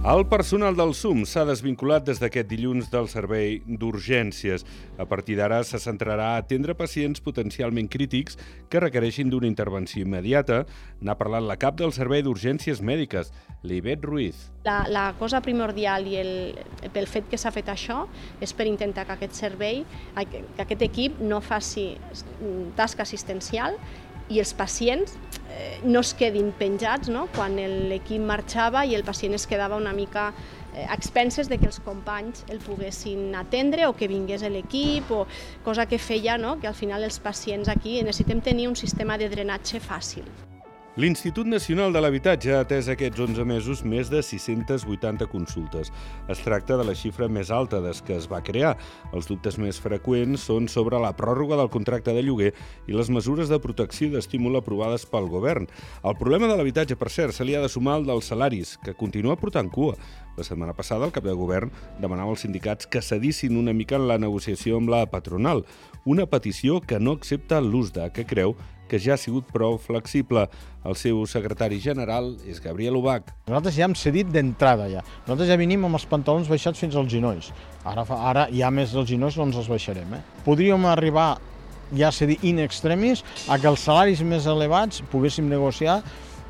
El personal del SUM s'ha desvinculat des d'aquest dilluns del servei d'urgències. A partir d'ara se centrarà a atendre pacients potencialment crítics que requereixin d'una intervenció immediata. N'ha parlat la cap del servei d'urgències mèdiques, l'Ivet Ruiz. La, la cosa primordial i el, pel fet que s'ha fet això és per intentar que aquest servei, que aquest equip no faci tasca assistencial i els pacients no es quedin penjats no? quan l'equip marxava i el pacient es quedava una mica eh, a expenses de que els companys el poguessin atendre o que vingués l'equip o cosa que feia no? que al final els pacients aquí necessitem tenir un sistema de drenatge fàcil. L'Institut Nacional de l'Habitatge ha atès aquests 11 mesos més de 680 consultes. Es tracta de la xifra més alta des que es va crear. Els dubtes més freqüents són sobre la pròrroga del contracte de lloguer i les mesures de protecció i d'estímul aprovades pel govern. El problema de l'habitatge, per cert, se li ha de sumar el dels salaris, que continua portant cua. La setmana passada el cap de govern demanava als sindicats que cedissin una mica en la negociació amb la patronal, una petició que no accepta l'USDA, que creu que ja ha sigut prou flexible. El seu secretari general és Gabriel Ubach. Nosaltres ja hem cedit d'entrada ja. Nosaltres ja venim amb els pantalons baixats fins als genolls. Ara, ara ja més dels genolls no ens els baixarem. Eh? Podríem arribar ja cedir in extremis a que els salaris més elevats poguéssim negociar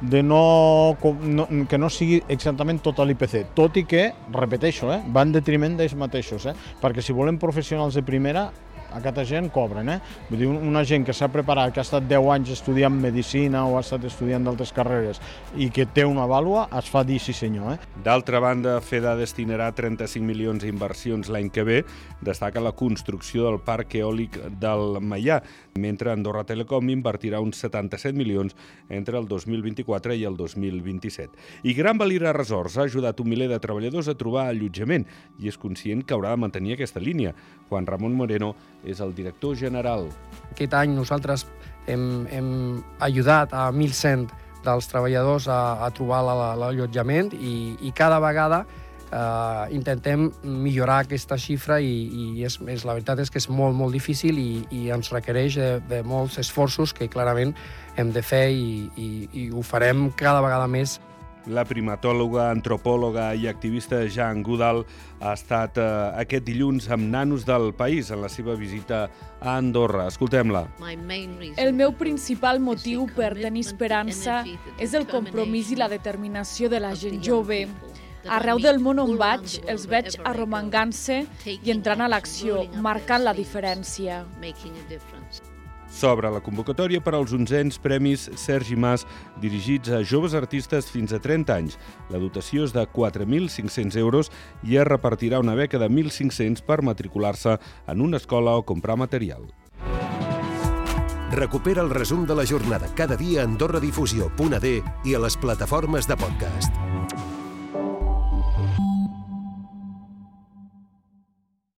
de no, no, que no sigui exactament tot l'IPC, tot i que, repeteixo, eh, va en detriment d'ells mateixos, eh, perquè si volem professionals de primera aquesta gent cobren, eh? Vull dir, una gent que s'ha preparat, que ha estat 10 anys estudiant medicina o ha estat estudiant d'altres carreres i que té una vàlua, es fa dir sí senyor, eh? D'altra banda, FEDA destinarà 35 milions d'inversions l'any que ve. Destaca la construcció del parc eòlic del Maià, mentre Andorra Telecom invertirà uns 77 milions entre el 2024 i el 2027. I Gran Valira Resorts ha ajudat un miler de treballadors a trobar allotjament i és conscient que haurà de mantenir aquesta línia. Juan Ramon Moreno és el director general. Aquest any nosaltres hem, hem ajudat a 1.100 dels treballadors a, a trobar l'allotjament i, i cada vegada eh, intentem millorar aquesta xifra i, i és, és, la veritat és que és molt, molt difícil i, i ens requereix de, de molts esforços que clarament hem de fer i, i, i ho farem cada vegada més la primatòloga, antropòloga i activista Jean Goodall ha estat eh, aquest dilluns amb nanos del país en la seva visita a Andorra. Escoltem-la. El meu principal motiu per tenir esperança és el compromís i la determinació de la gent jove. Arreu del món on vaig, els veig arromangant-se i entrant a l'acció, marcant la diferència. S'obre la convocatòria per als onzens Premis Sergi Mas dirigits a joves artistes fins a 30 anys. La dotació és de 4.500 euros i es repartirà una beca de 1.500 per matricular-se en una escola o comprar material. Recupera el resum de la jornada cada dia a AndorraDifusió.d i a les plataformes de podcast.